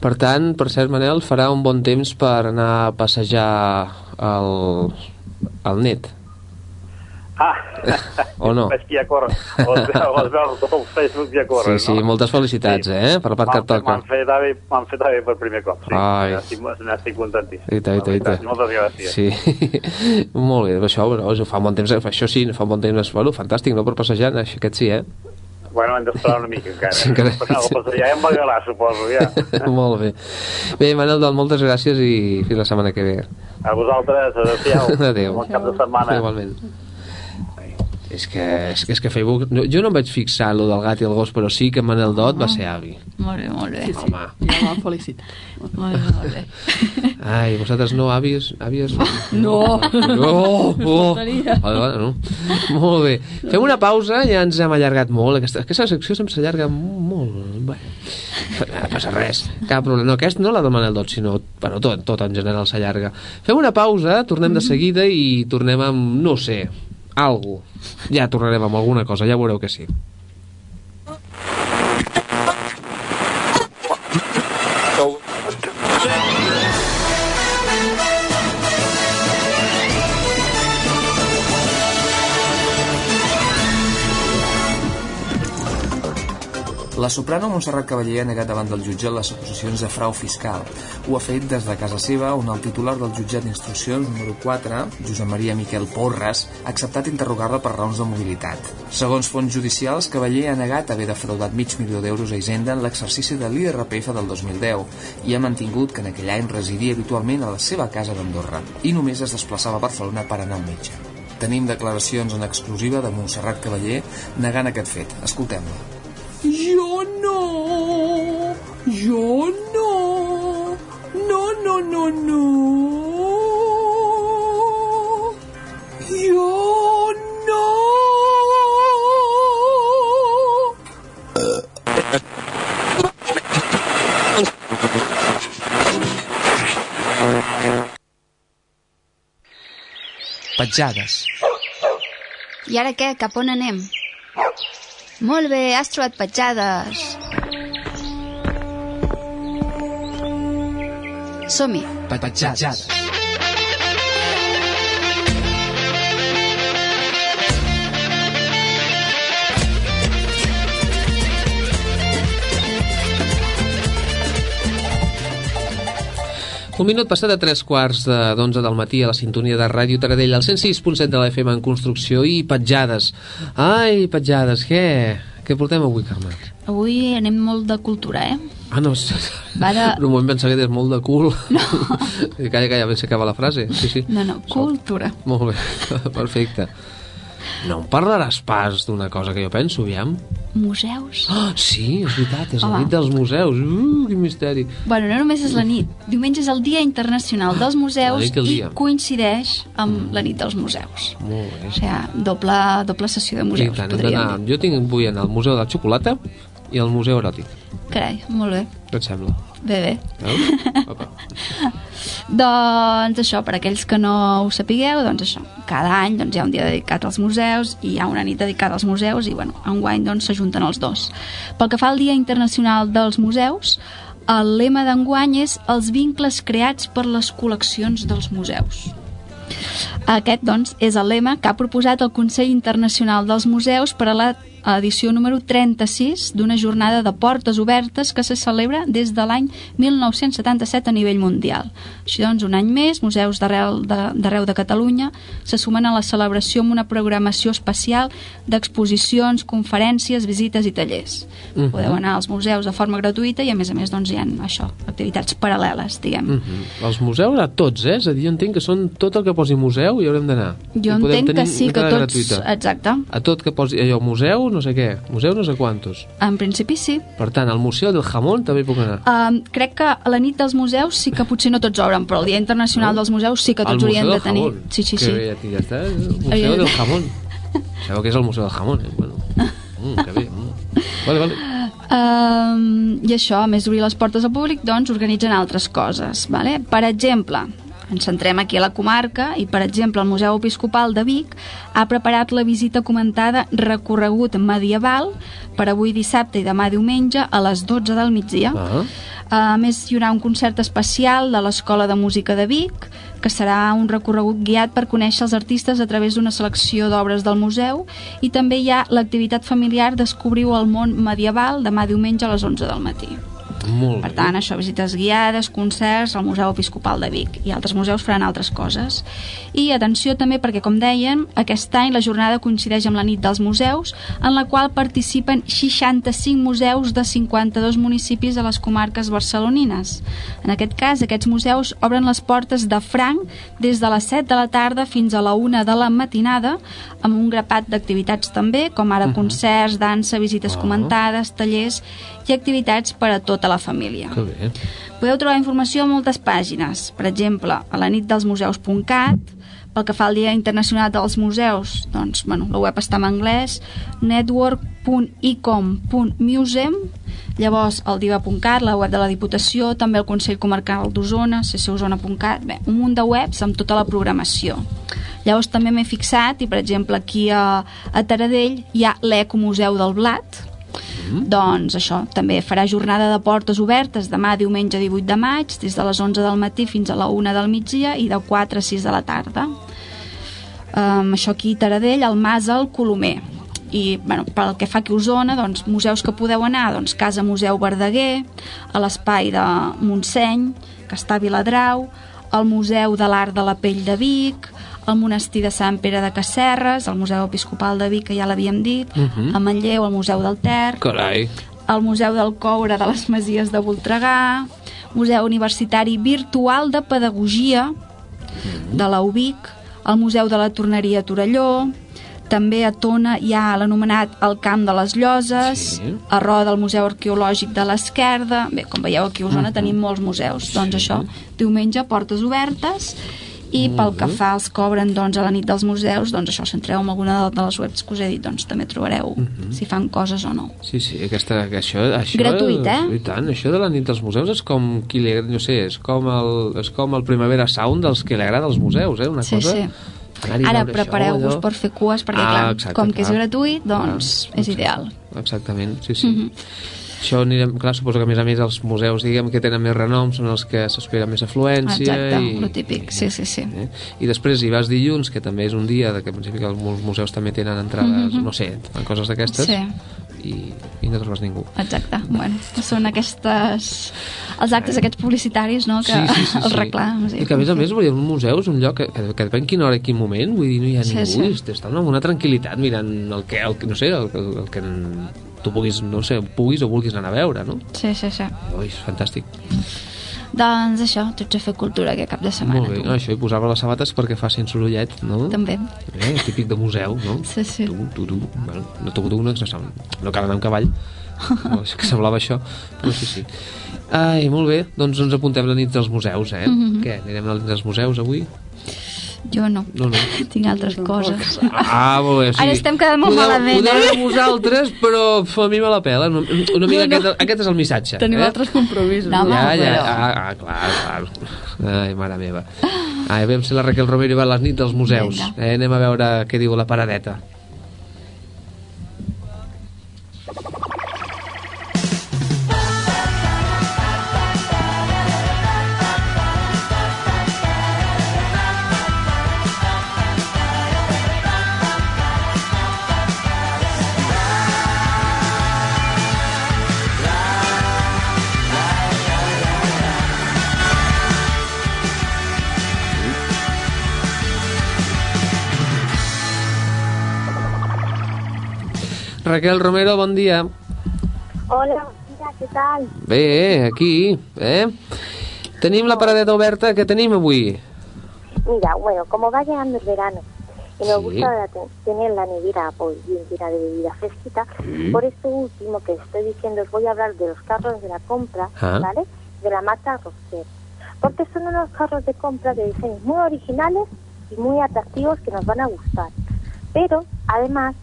Per tant, per cert, Manel, farà un bon temps per anar a passejar al, al net, Ah, o no? veig que ja corre. Les veu, les veus del Facebook ja corren, Sí, sí, no? moltes felicitats, eh? Per la part que toca. M'han fet avi, fet avi per primer cop, sí. Ai. N'estic, n'estic contentíssim. I tant, i tant, i tant. Moltes gràcies. Sí, molt bé, això, bueno, fa un bon temps, això sí, fa un bon temps, bueno, fantàstic, no per passejar, això, aquest sí, eh? Bueno, hem d'esperar una mica encara. Sí, encara- Però ja em vagarà, suposo, ja. molt bé. Bé, Manel, doncs, moltes gràcies i fins la setmana que ve. A vosaltres, adéu-siau. Adéu. Bon cap de setmana. Igualment. És que, és que, és que Facebook... No, jo no em vaig fixar lo del gat i el gos, però sí que Manel Dot va ser avi. Molt bé, molt bé. Sí, sí. Home. Ja m'han felicitat. Molt bé, molt bé. Ai, vosaltres no, àvies? àvies? No. No! Oh. Vale, no. Molt bé. Fem una pausa, ja ens hem allargat molt. Aquesta, aquesta secció sempre s'allarga molt. Bueno, no passa res, cap problema. No, aquest no la de Manel Dot, sinó bueno, tot, tot en general s'allarga. Fem una pausa, tornem de seguida i tornem amb, no sé, algo. Ja tornarem amb alguna cosa, ja veureu que sí. Soprano Montserrat Cavaller ha negat davant del jutjat les acusacions de frau fiscal. Ho ha fet des de casa seva, on el titular del jutjat d'instruccions número 4, Josep Maria Miquel Porres, ha acceptat interrogar-la per raons de mobilitat. Segons fonts judicials, Cavaller ha negat haver defraudat mig milió d'euros a Hisenda en l'exercici de l'IRPF del 2010 i ha mantingut que en aquell any residia habitualment a la seva casa d'Andorra i només es desplaçava a Barcelona per anar al metge. Tenim declaracions en exclusiva de Montserrat Cavaller negant aquest fet. Escoltem-la. No! Jo no! No, no, no, no! Jo no! Petjades. I ara què? Cap on anem? Molt bé, has trobat petjades. Som-hi. Petjades. Un minut passat a tres quarts de d'onze del matí a la sintonia de Ràdio Taradell, al 106.7 de la FM en construcció i petjades. Ai, petjades, què? Què portem avui, Carme? Avui anem molt de cultura, eh? Ah, no, Va de... en un moment pensava que és molt de cul. No. calla, calla, ben s'acaba la frase. Sí, sí. No, no, cultura. Molt bé, perfecte. No em parlaràs pas d'una cosa que jo penso, aviam? Museus. Oh, sí, és veritat, és la Home. nit dels museus. Uh, quin misteri. Bueno, no només és la nit. Diumenge és el Dia Internacional dels La Museus i i. Mm. coincideix amb la nit dels museus. Molt bé. O sigui, doble, doble sessió de I museus, tant, hem podríem dir. Jo tinc, vull anar al Museu de la Xocolata i al Museu Eròtic. Carai, molt bé. Què et sembla? Bé, bé. Apa. Doncs això, per aquells que no ho sapigueu, doncs això, cada any doncs, hi ha un dia dedicat als museus i hi ha una nit dedicada als museus i bueno, enguany doncs s'ajunten els dos. Pel que fa al Dia Internacional dels Museus, el lema d'enguany és els vincles creats per les col·leccions dels museus. Aquest, doncs, és el lema que ha proposat el Consell Internacional dels Museus per a la edició número 36 d'una jornada de portes obertes que se celebra des de l'any 1977 a nivell mundial. Així doncs, un any més, museus d'arreu de, de Catalunya se sumen a la celebració amb una programació especial d'exposicions, conferències, visites i tallers. Mhm. Podeu anar als museus de forma gratuïta i, a més a més, doncs, hi ha això, activitats paral·leles, diguem. Mm -hmm. Els museus, a tots, eh? És a dir, jo entenc que són tot el que posi museu i haurem d'anar. Jo entenc que sí, que tots... Gratuïta. Exacte. A tot que posi allò, museu, no sé què, museu no sé quantos. En principi sí. Per tant, al Museu del Jamón també hi puc anar. Um, crec que a la nit dels museus sí que potser no tots obren, però el Dia Internacional dels Museus sí que tots haurien Museu de del tenir. Jamón. Sí, sí, que sí. bé, ja, ja està, Museu del Jamón. Sabeu què és el Museu del Jamón, eh? Bueno, mm, que bé. Mm. Vale, vale. Um, I això, a més d'obrir les portes al públic, doncs organitzen altres coses. Vale? Per exemple, ens centrem aquí a la comarca i, per exemple, el Museu Episcopal de Vic ha preparat la visita comentada Recorregut medieval per avui dissabte i demà diumenge a les 12 del migdia. Ah. A més, hi haurà un concert especial de l'Escola de Música de Vic, que serà un recorregut guiat per conèixer els artistes a través d'una selecció d'obres del museu i també hi ha l'activitat familiar Descobriu el món medieval demà diumenge a les 11 del matí. Molt Per tant, això, visites guiades, concerts al Museu Episcopal de Vic i altres museus faran altres coses. I atenció també perquè, com deien, aquest any la jornada coincideix amb la nit dels museus, en la qual participen 65 museus de 52 municipis de les comarques barcelonines. En aquest cas, aquests museus obren les portes de franc des de les 7 de la tarda fins a la 1 de la matinada, amb un grapat d'activitats també, com ara concerts, dansa, visites comentades, tallers i activitats per a tota la família. Que bé. Podeu trobar informació a moltes pàgines, per exemple, a la nit dels museus.cat, pel que fa al Dia Internacional dels Museus, doncs, bueno, la web està en anglès, network.ecom.museum, llavors el diva.cat, la web de la Diputació, també el Consell Comarcal d'Osona, ccosona.cat, bé, un munt de webs amb tota la programació. Llavors també m'he fixat, i per exemple aquí a, a Taradell hi ha l'Ecomuseu del Blat, doncs això, també farà jornada de portes obertes demà diumenge 18 de maig, des de les 11 del matí fins a la 1 del migdia i de 4 a 6 de la tarda. Um, això aquí Taradell, al Mas al Colomer. I bueno, pel que fa aquí a Osona, doncs, museus que podeu anar, doncs, Casa Museu Verdaguer, a l'espai de Montseny, que està a Viladrau, al Museu de l'Art de la Pell de Vic, al Monestir de Sant Pere de Casserres, al Museu Episcopal de Vic, que ja l'havíem dit, Mhm. a Manlleu, al Museu del Ter, Carai. al Museu del Coure de les Masies de Voltregà, Museu Universitari Virtual de Pedagogia de la UBIC, al Museu de la Torneria a Torelló, també a Tona hi ha l'anomenat el Camp de les Lloses, Sí. a Roda el Museu Arqueològic de l'Esquerda, bé, com veieu aquí a Osona Mhm. tenim molts museus, doncs això, diumenge portes obertes, i pel que fa als que obren doncs, a la nit dels museus, doncs això, si entreu en alguna de, les webs que us he dit, doncs també trobareu Mhm. si fan coses o no. Sí, sí, aquesta, això, això... Gratuït, eh? I tant, això de la nit dels museus és com qui li, no sé, és com el, és com el Primavera Sound dels que li agrada als museus, eh? Una Sí, cosa... sí. Ara prepareu-vos per fer cues perquè, Ah, clar, exacte, com que és clar. gratuït, doncs Clar, és ideal. Exactament, sí, sí. Mhm. Això anirem, clar, suposo que a més a més els museus, diguem, que tenen més renom són els que s'espera més afluència Exacte, i, lo típic, sí, sí, sí. eh? i després hi vas dilluns, que també és un dia de que en principi que molts museus també tenen entrades, Mhm. no sé, coses d'aquestes Sí. i, i no trobes ningú Exacte, bueno, són aquestes... els actes aquests publicitaris, no?, que els reclams. I que a més a més, vull dir, un museu és un lloc que, que, depèn quina hora i quin moment, vull dir, no hi ha Sí, ningú, sí. està amb una tranquil·litat mirant el que, el, no sé, el, el, el que tu puguis, no sé, puguis o vulguis anar a veure, no? Sí, sí, sí. Ui, és fantàstic. Doncs això, tots a fer cultura aquest cap de setmana. Molt bé, no, això, i posava les sabates perquè facin sorollet, no? També. Eh, típic de museu, no? Sí, sí. Tu, tu, tu. Bueno, no tu, tu, no, no, no cal anar amb cavall. No, és que semblava això, però sí, sí. Ai, molt bé, doncs ens apuntem la nit dels museus, eh? Mhm. Què, anirem a la nit dels museus avui? Jo no. No, no. Tinc altres coses. Ah, molt bé. O sigui, Ara estem quedant molt podeu, malament, podeu eh? vosaltres, però a mi me la pela. Una, una mica No, no. Aquest, aquest és el missatge. Tenim eh? altres compromisos. No, ja, ja, però- ah, ah, clar, clar. Ai, mare meva. Ai, aviam si la Raquel Romero va a les nits dels museus. Eh, anem a veure què diu la paradeta. Raquel Romero, bon dia. Hola, mira, ¿qué tal? Bé, aquí, eh? Tenim la paradeta oberta, què tenim avui? Mira, bueno, como va llegando el verano y nos Sí. gusta tener la nevera pues, bien llena de bebida fresquita, por esto último que estoy diciendo os voy a hablar de los carros de la compra, Ah. ¿vale? De la marca Roser. Porque son unos carros de compra de diseños muy originales y muy atractivos que nos van a gustar. Pero, además,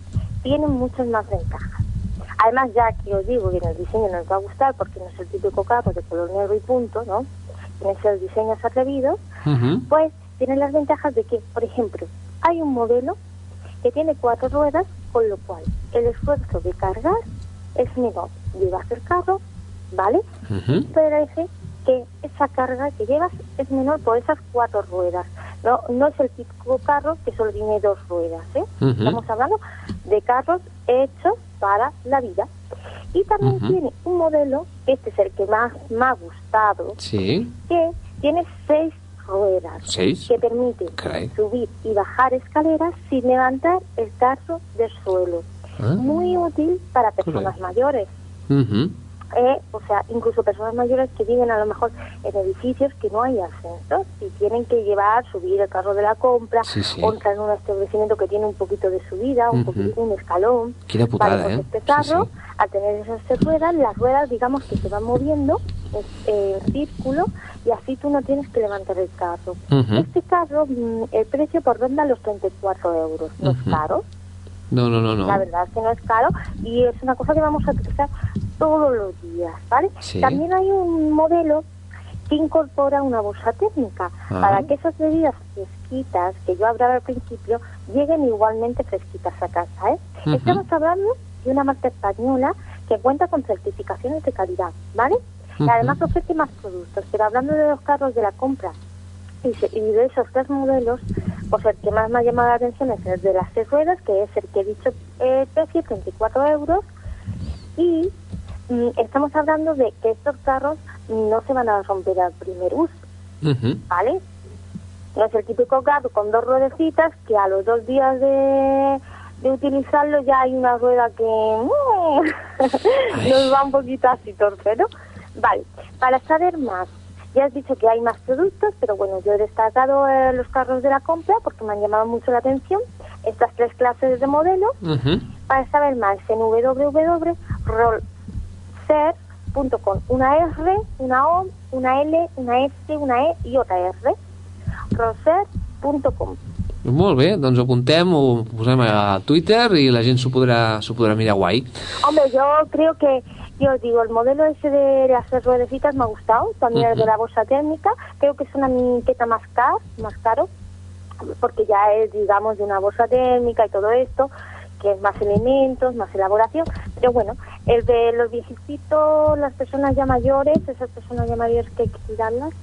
tienen muchas más ventajas. Además, ya que os digo que en el diseño nos va a gustar porque no es el típico carro de color negro y punto, ¿no? Tiene esos diseños atrevidos, pues tiene las ventajas de que, por ejemplo, hay un modelo que tiene cuatro ruedas, con lo cual el esfuerzo de cargar es menor. Llevas el carro, ¿vale? Parece que esa carga que llevas es menor por esas cuatro ruedas. No, no es el típico carro que solo tiene dos ruedas, ¿eh? Estamos hablando de carros hechos para la vida. Y también tiene un modelo, este es el que más me ha gustado, Sí, que tiene seis ruedas Seis. que permiten subir y bajar escaleras sin levantar el carro del suelo. Ah. Muy útil para personas mayores. Eh, o sea, incluso personas mayores que viven a lo mejor en edificios que no hay ascensor y tienen que llevar, subir el carro de la compra Sí, sí. o entrar en un establecimiento que tiene un poquito de subida, un poquito, un escalón. Quina putada, Vale, pues eh? este carro, al tener esas ruedas, las ruedas, digamos que se van moviendo en círculo y así tú no tienes que levantar el carro. Este carro, mm, el precio por ronda los 34 euros. No es caro, No, no, no, no. la verdad es que no es caro y es una cosa que vamos a utilizar todos los días, ¿vale? Sí. También hay un modelo que incorpora una bolsa técnica Ah. para que esas bebidas fresquitas que yo hablaba al principio lleguen igualmente fresquitas a casa, ¿eh? Estamos hablando de una marca española que cuenta con certificaciones de calidad, ¿vale? Y además ofrece más productos, pero hablando de los carros de la compra y, de esos tres modelos, pues el que más me ha llamado la atención es el de las seis ruedas, que es el que he dicho eh, precio, 34 euros. Y estamos hablando de que estos carros no se van a romper al primer uso. ¿vale? No es el típico carro con dos ruedecitas que a los dos días de, de utilizarlo ya hay una rueda que mm, nos va un poquito así torpe, ¿no? Vale, para saber más, ya has dicho que hay más productos, pero bueno, yo he destacado eh, los carros de la compra porque me han llamado mucho la atención estas tres clases de modelo. Mhm. Para saber más en www.rollser.com. Una R, una O, una L, una S, una E y otra R. rollser.com. Molt bé, doncs apuntem, ho posem a Twitter i la gent s'ho podrà, podrà mirar guai. Hombre, yo creo que, yo digo, el modelo ese de tres ruedecitas me ha gustado, también el de la bolsa térmica, creo que es una miqueta más caro, más caro, porque ya es, digamos, de una bolsa térmica y todo esto, que es más elementos, más elaboración, pero bueno, el de los viejitos, las personas ya mayores, esas personas ya mayores que hay que cuidarlas,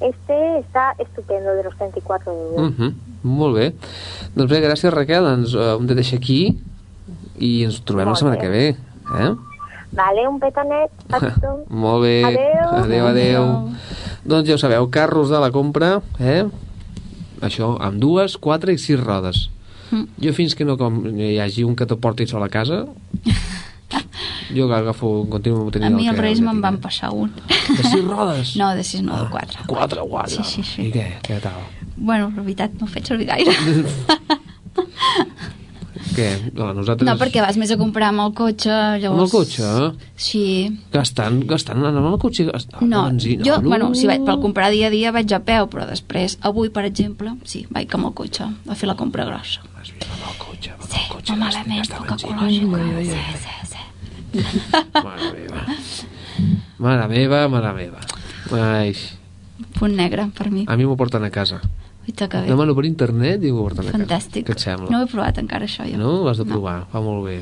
este está estupendo, de los 34 euros. Molt bé. Doncs bé, gràcies Raquel, ens uh, hem de deixar aquí i ens trobem la Molt setmana bé. que ve. Eh? Vale, un petanet a tothom. Molt bé. Adeu. Adéu, adéu. Doncs ja ho sabeu, carros de la compra, eh? Això, amb dues, quatre i sis rodes. Mm. Jo fins que no com, hi hagi un que te porti sol a casa, Jo agafo, continuo tenint A mi el els Reis me'n van passar un. De sis rodes? No, de sis, no, de quatre. Quatre, guanya. Sí, sí, sí. I què? Què tal? Bueno, la veritat, no ho faig servir gaire. Què? No, nosaltres... No, perquè vas més a comprar amb el cotxe, llavors... Amb el cotxe? Sí. Gastant, gastant anant amb el cotxe... Gastant No, benzina. jo, no. bueno, si vaig per comprar dia a dia vaig a peu, però després, avui, per exemple, sí, vaig amb el cotxe a fer la compra grossa. Vas bé amb el cotxe, amb Sí, el cotxe. no malament, gastar poc benzina. ecològic. Sí, sí, sí. Mare meva. Mare meva, mare meva. Ai, Punt negre, per mi. a mi m'ho porten a casa. Uita, que bé. Demano per internet i m'ho porten a casa. Fantàstic. Què et sembla? No ho he provat encara, això, jo. No? Ho has de provar, fa molt bé.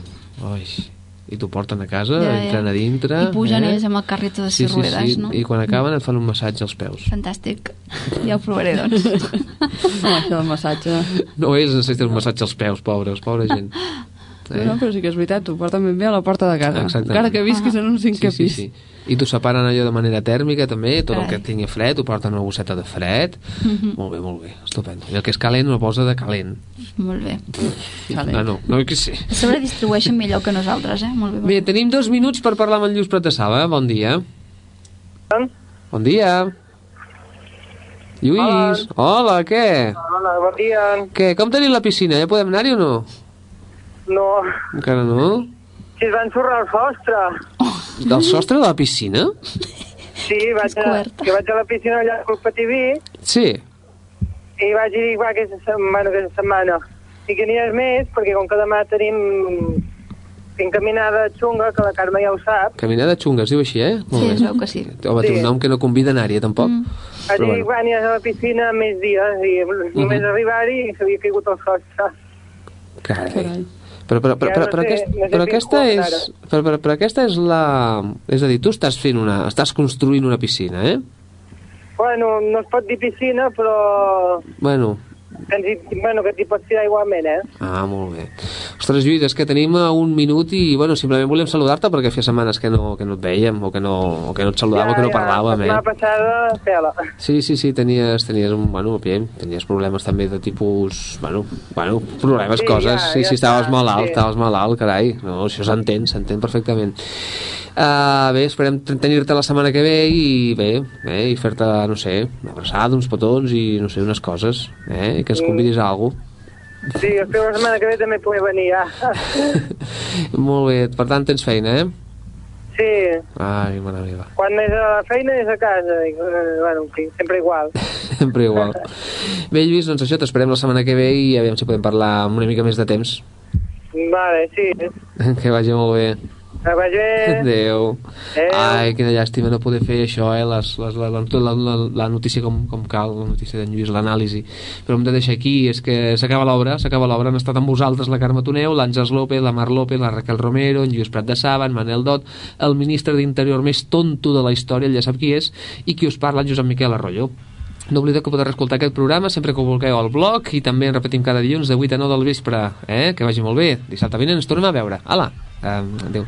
Ai, i t'ho porten a casa, Ja, ja. entren a dintre... I pugen eh? ells amb el carrito de sí, sis sí, ruedes, sí. no? I quan acaben et fan un massatge als peus. Fantàstic. Ja ho provaré, doncs. No, això del massatge... No ells necessiten un massatge als peus, pobres, pobra gent. Eh? No, però sí que és veritat, t'ho porten ben bé a la porta de casa. Exactament. Encara que visquis en un cinquè sí, pis. sí, sí. I t'ho separen allò de manera tèrmica també, tot el Carai. que tingui fred, ho porten una bosseta de fred. Mhm. Molt bé, molt bé, estupendo. I el que és calent ho posa de calent. Molt bé. Calent. Ah, no, no, que sí. A sobre distribueixen millor que nosaltres, eh? Molt bé. molt Bé, tenim dos minuts per parlar amb en Lluís Prat de Sala. Bon dia. Bon dia. Lluís. Hola, què? Hola, bon dia. Què, com tenim la piscina? Ja podem anar-hi o no? No, Encara no? si es va ensorrar el sostre. Del sostre de la piscina? Sí, vaig a, que vaig a la piscina allà al Pativí Sí. i vaig dir, va, aquesta setmana, aquesta setmana. I que n'hi ha més, perquè com que demà tenim fent caminada xunga, que la Carme ja ho sap, Caminada xunga, es diu així, eh? Molt Sí, bé. es veu que sí. Home, té Sí. un nom que no convida a anar-hi, tampoc. Mm. vaig dir, va, aniràs a la piscina més dies, i només Mhm. arribar-hi s'havia caigut el sostre. Carai. Però, però, però, però, però, aquest, però aquesta és... Però, però, però aquesta és la... És a dir, tu estàs fent una... Estàs construint una piscina, eh? Bueno, no es pot dir piscina, però Bueno, que ens hi, bueno, que t'hi pots tirar igualment, eh? ah, molt bé. Ostres, Lluís, és que tenim eh, un minut i, bueno, simplement volíem saludar-te perquè feia setmanes que no, que no et vèiem o que no, o que no et saludàvem o que no parlàvem, La eh? setmana passada, pela. Sí, sí, sí, tenies, tenies un, bueno, bien, tenies problemes també de tipus, bueno, bueno problemes, Sí, coses, ja, sí, ja sí, estaves està, malalt, sí. estaves malalt, carai, no, això s'entén, s'entén perfectament. Uh, bé, esperem ten- tenir-te la setmana que ve i bé, bé i fer-te, no sé, una abraçada, uns petons i no sé, unes coses, eh, i que ens convidis a alguna Sí, espero la setmana que ve també pugui venir, ja. Molt bé, per tant tens feina, eh? Sí, Ai, mare meva, quan és a la feina és a casa. I, eh, bueno, sempre igual. sempre igual. Bé, Lluís, doncs això, t'esperem la setmana que ve i aviam si podem parlar amb una mica més de temps. Vale, sí. Que vagi molt bé. Que vagi bé. Adéu. Adéu. Ai, quina llàstima no poder fer això, eh? Les, les, la, la, la, la, la notícia com, com cal, la notícia d'en Lluís, l'anàlisi. Però hem de deixar aquí, és que s'acaba l'obra, s'acaba l'obra. Han estat amb vosaltres la Carme Toneu, l'Àngels López, la Mar López, la Raquel Romero, en Lluís Prat de Saba, en Manel Dot, el ministre d'Interior més tonto de la història, ell ja sap qui és, i qui us parla, en Josep Miquel Arroyo. No oblideu que podeu escoltar aquest programa sempre que ho vulgueu al blog i també en repetim cada dilluns de 8 a 9 del vespre. Eh? Que vagi molt bé. Dissabte vinent ens tornem a veure. Hala, um, adéu.